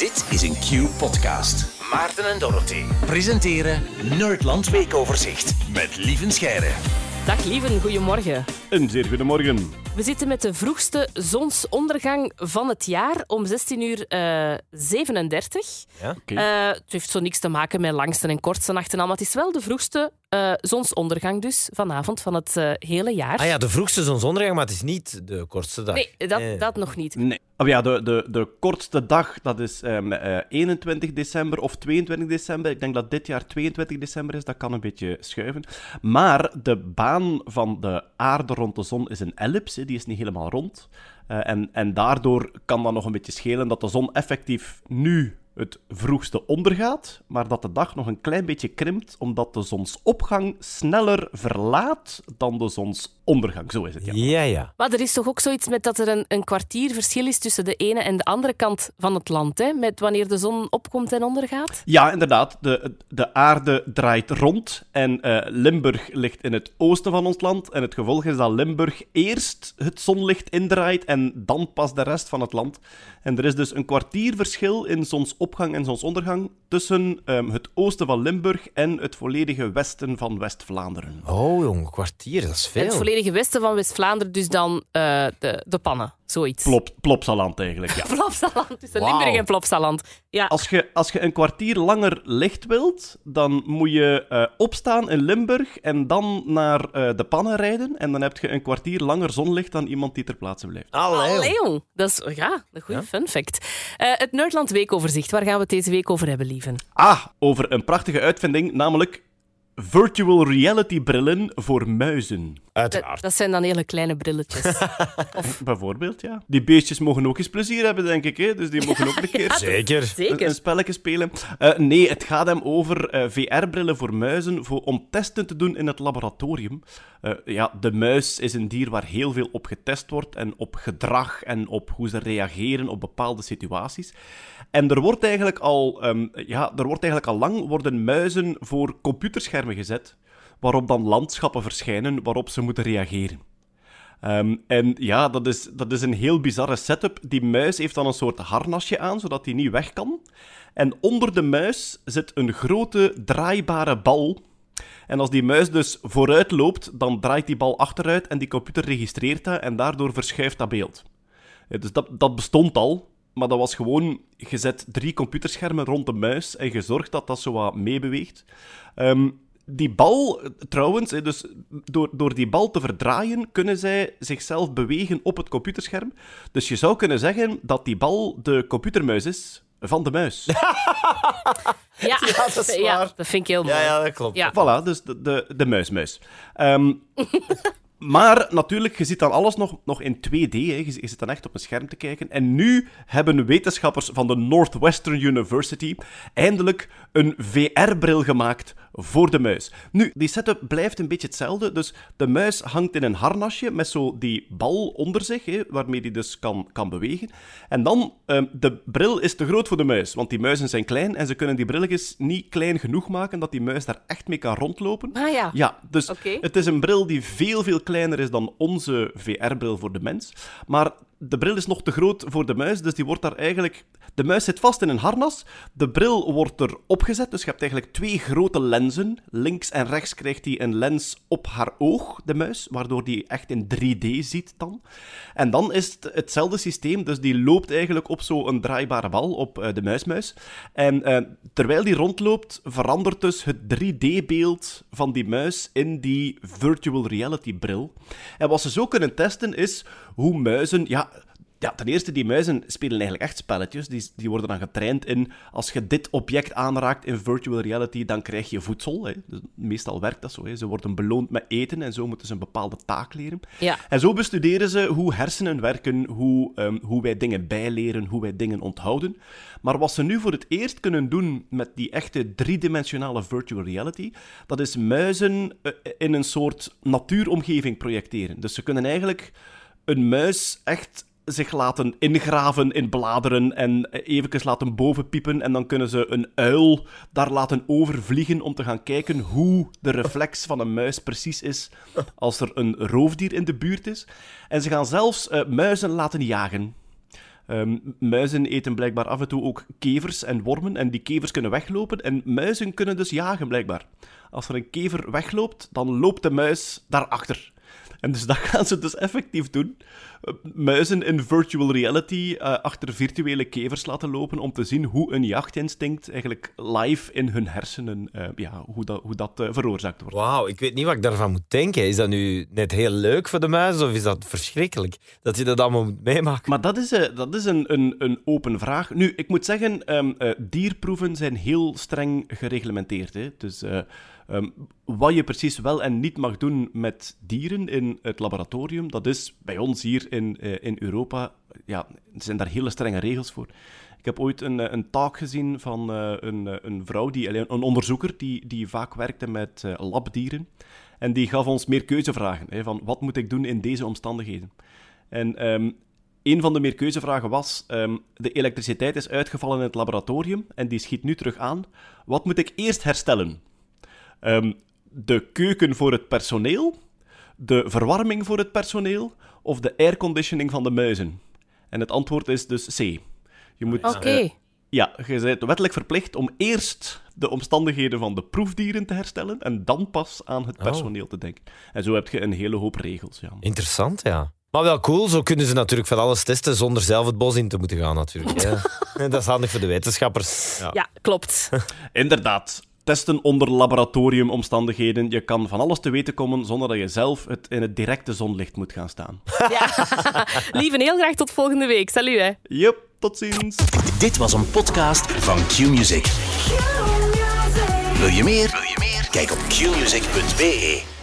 Dit is een Q-podcast. Maarten en Dorothy presenteren Nerdland Weekoverzicht met Lieven Scheire. Dag lieven, goedemorgen. Een zeer goedemorgen. We zitten met de vroegste zonsondergang van het jaar om 16 uur eh 37. Oké. Eh, het heeft zo niks te maken met langste en kortste nachten, al, maar het is wel de vroegste eh, zonsondergang dus vanavond van het eh, hele jaar. Ah ja, de vroegste zonsondergang, maar het is niet de kortste dag. Nee, dat, Eh, dat nog niet. Nee. Oh ja, de, de, de kortste dag, dat is ehm, eh, 21 december of 22 december. Ik denk dat dit jaar 22 december is, dat kan een beetje schuiven. Maar de baan van de aarde rond de zon is een ellips, hè, die is niet helemaal rond. Eh, en, en daardoor kan dat nog een beetje schelen dat de zon effectief nu het vroegste ondergaat, maar dat de dag nog een klein beetje krimpt, omdat de zonsopgang sneller verlaat dan de zonsondergang. Zo is het, ja. Ja, ja. Maar er is toch ook zoiets met dat er een, een kwartier verschil is tussen de ene en de andere kant van het land, hè? met wanneer de zon opkomt en ondergaat? Ja, inderdaad. De, de aarde draait rond en eh, Limburg ligt in het oosten van ons land. En het gevolg is dat Limburg eerst het zonlicht indraait en dan pas de rest van het land. En er is dus een kwartier verschil in zonsopgang en zonsondergang tussen ehm, het oosten van Limburg en het volledige westen van West-Vlaanderen. Oh, jong, een kwartier, dat is Het veel. Volledige westen van West-Vlaanderen, dus dan eh, de, de pannen, zoiets. Plop, Plopsaland eigenlijk, ja. Plopsaland, tussen. Limburg en Plopsaland. Ja, Als je, als je een kwartier langer licht wilt, dan moet je eh, opstaan in Limburg en dan naar eh, de pannen rijden. En dan heb je een kwartier langer zonlicht dan iemand die ter plaatse blijft. Allee, jong. Allee, jong. Dat is ja, een goede Ja. fun fact. Eh, het Nerdland Weekoverzicht, waar gaan we het deze week over hebben, lieven? Ah, over een prachtige uitvinding, namelijk virtual reality brillen voor muizen. Dat, Uiteraard. dat zijn dan hele kleine brilletjes. Bijvoorbeeld, ja. Die beestjes mogen ook eens plezier hebben, denk ik. Hè? Dus die mogen ook een keer Zeker. een, een Zeker. spelletje spelen. Eh, nee, het gaat hem over eh, VR-brillen voor muizen voor, om testen te doen in het laboratorium. Eh, ja, de muis is een dier waar heel veel op getest wordt en op gedrag en op hoe ze reageren op bepaalde situaties. En er wordt eigenlijk al, ehm, ja, er wordt eigenlijk al lang worden muizen voor computerschermen gezet, waarop dan landschappen verschijnen waarop ze moeten reageren. Ehm, en ja, dat is, dat is een heel bizarre setup. Die muis heeft dan een soort harnasje aan, zodat hij niet weg kan. En onder de muis zit een grote draaibare bal. En als die muis dus vooruit loopt, dan draait die bal achteruit en die computer registreert dat en daardoor verschuift dat beeld. Dus dat, dat bestond al, maar dat was gewoon gezet drie computerschermen rond de muis en gezorgd dat dat zo wat meebeweegt. Ehm, die bal, trouwens, hè, dus door, door die bal te verdraaien, kunnen zij zichzelf bewegen op het computerscherm. Dus je zou kunnen zeggen dat die bal de computermuis is van de muis. Ja, dat is Ja, waar. dat vind ik heel mooi. Ja, ja, dat klopt. Ja. Voilà, dus de, de, de muismuis. Ehm, maar natuurlijk, je ziet dan alles nog, nog in 2D. Hè. Je, je zit dan echt op een scherm te kijken. En nu hebben wetenschappers van de Northwestern University eindelijk een VR-bril gemaakt voor de muis. Nu, die setup blijft een beetje hetzelfde. Dus de muis hangt in een harnasje met zo die bal onder zich, hè, waarmee die dus kan, kan bewegen. En dan, ehm, de bril is te groot voor de muis, want die muizen zijn klein en ze kunnen die brilletjes niet klein genoeg maken dat die muis daar echt mee kan rondlopen. Ah ja. Ja, dus het is een bril die veel, veel kleiner is dan onze VR-bril voor de mens. Maar de bril is nog te groot voor de muis, dus die wordt daar eigenlijk... De muis zit vast in een harnas, de bril wordt er opgezet, dus je hebt eigenlijk twee grote lenzen. Links en rechts krijgt hij een lens op haar oog, de muis, waardoor die echt in 3D ziet dan. En dan is het hetzelfde systeem, dus die loopt eigenlijk op zo'n draaibare bal, op eh, de muismuis. En eh, terwijl die rondloopt, verandert dus het 3D-beeld van die muis in die virtual reality bril. En wat ze zo kunnen testen is hoe muizen... Ja, ja, ten eerste, die muizen spelen eigenlijk echt spelletjes. Die, die worden dan getraind in, als je dit object aanraakt in virtual reality, dan krijg je voedsel. Hè. Dus meestal werkt dat zo. Hè. Ze worden beloond met eten en zo moeten ze een bepaalde taak leren. Ja. En zo bestuderen ze hoe hersenen werken, hoe, ehm, hoe wij dingen bijleren, hoe wij dingen onthouden. Maar wat ze nu voor het eerst kunnen doen met die echte driedimensionale virtual reality, dat is muizen eh, in een soort natuuromgeving projecteren. Dus ze kunnen eigenlijk een muis echt zich laten ingraven in bladeren en even laten bovenpiepen en dan kunnen ze een uil daar laten overvliegen om te gaan kijken hoe de reflex van een muis precies is als er een roofdier in de buurt is. En ze gaan zelfs eh, muizen laten jagen. Ehm, muizen eten blijkbaar af en toe ook kevers en wormen. En die kevers kunnen weglopen. En muizen kunnen dus jagen, blijkbaar. Als er een kever wegloopt, dan loopt de muis daarachter. En dus dat gaan ze dus effectief doen. Muizen in virtual reality eh, achter virtuele kevers laten lopen om te zien hoe een jachtinstinct eigenlijk live in hun hersenen, eh, ja, hoe dat, hoe dat eh, veroorzaakt wordt. Wauw, ik weet niet wat ik daarvan moet denken. Is dat nu net heel leuk voor de muizen of is dat verschrikkelijk dat je dat allemaal moet meemaken? Maar dat is, dat is een, een, een open vraag. Nu, ik moet zeggen, ehm, eh, dierproeven zijn heel streng gereglementeerd. Hè? Dus eh, ehm, wat je precies wel en niet mag doen met dieren in het laboratorium, dat is bij ons hier in, eh, in Europa, ja, er zijn daar hele strenge regels voor. Ik heb ooit een, eh, een talk gezien van eh, een, een vrouw, die, een onderzoeker, die, die vaak werkte met labdieren. En die gaf ons meer keuzevragen, hè, van wat moet ik doen in deze omstandigheden. En ehm, een van de meerkeuzevragen was: ehm, de elektriciteit is uitgevallen in het laboratorium en die schiet nu terug aan. Wat moet ik eerst herstellen? Ehm, de keuken voor het personeel, de verwarming voor het personeel of de airconditioning van de muizen? En het antwoord is dus C. Je moet, Oké. eh, ja, je bent wettelijk verplicht om eerst de omstandigheden van de proefdieren te herstellen en dan pas aan het Oh. personeel te denken. En zo heb je een hele hoop regels. Ja. Interessant, ja. Maar wel cool, zo kunnen ze natuurlijk van alles testen zonder zelf het bos in te moeten gaan, natuurlijk. hè. dat is handig voor de wetenschappers. Ja. Ja, klopt. Inderdaad. Testen onder laboratoriumomstandigheden. Je kan van alles te weten komen zonder dat je zelf het in het directe zonlicht moet gaan staan. Ja. Lieve, heel graag tot volgende week. Salut, hè. Yup, tot ziens. Dit was een podcast van Q-Music. Wil je meer? Wil je meer? Kijk op qmusic.be.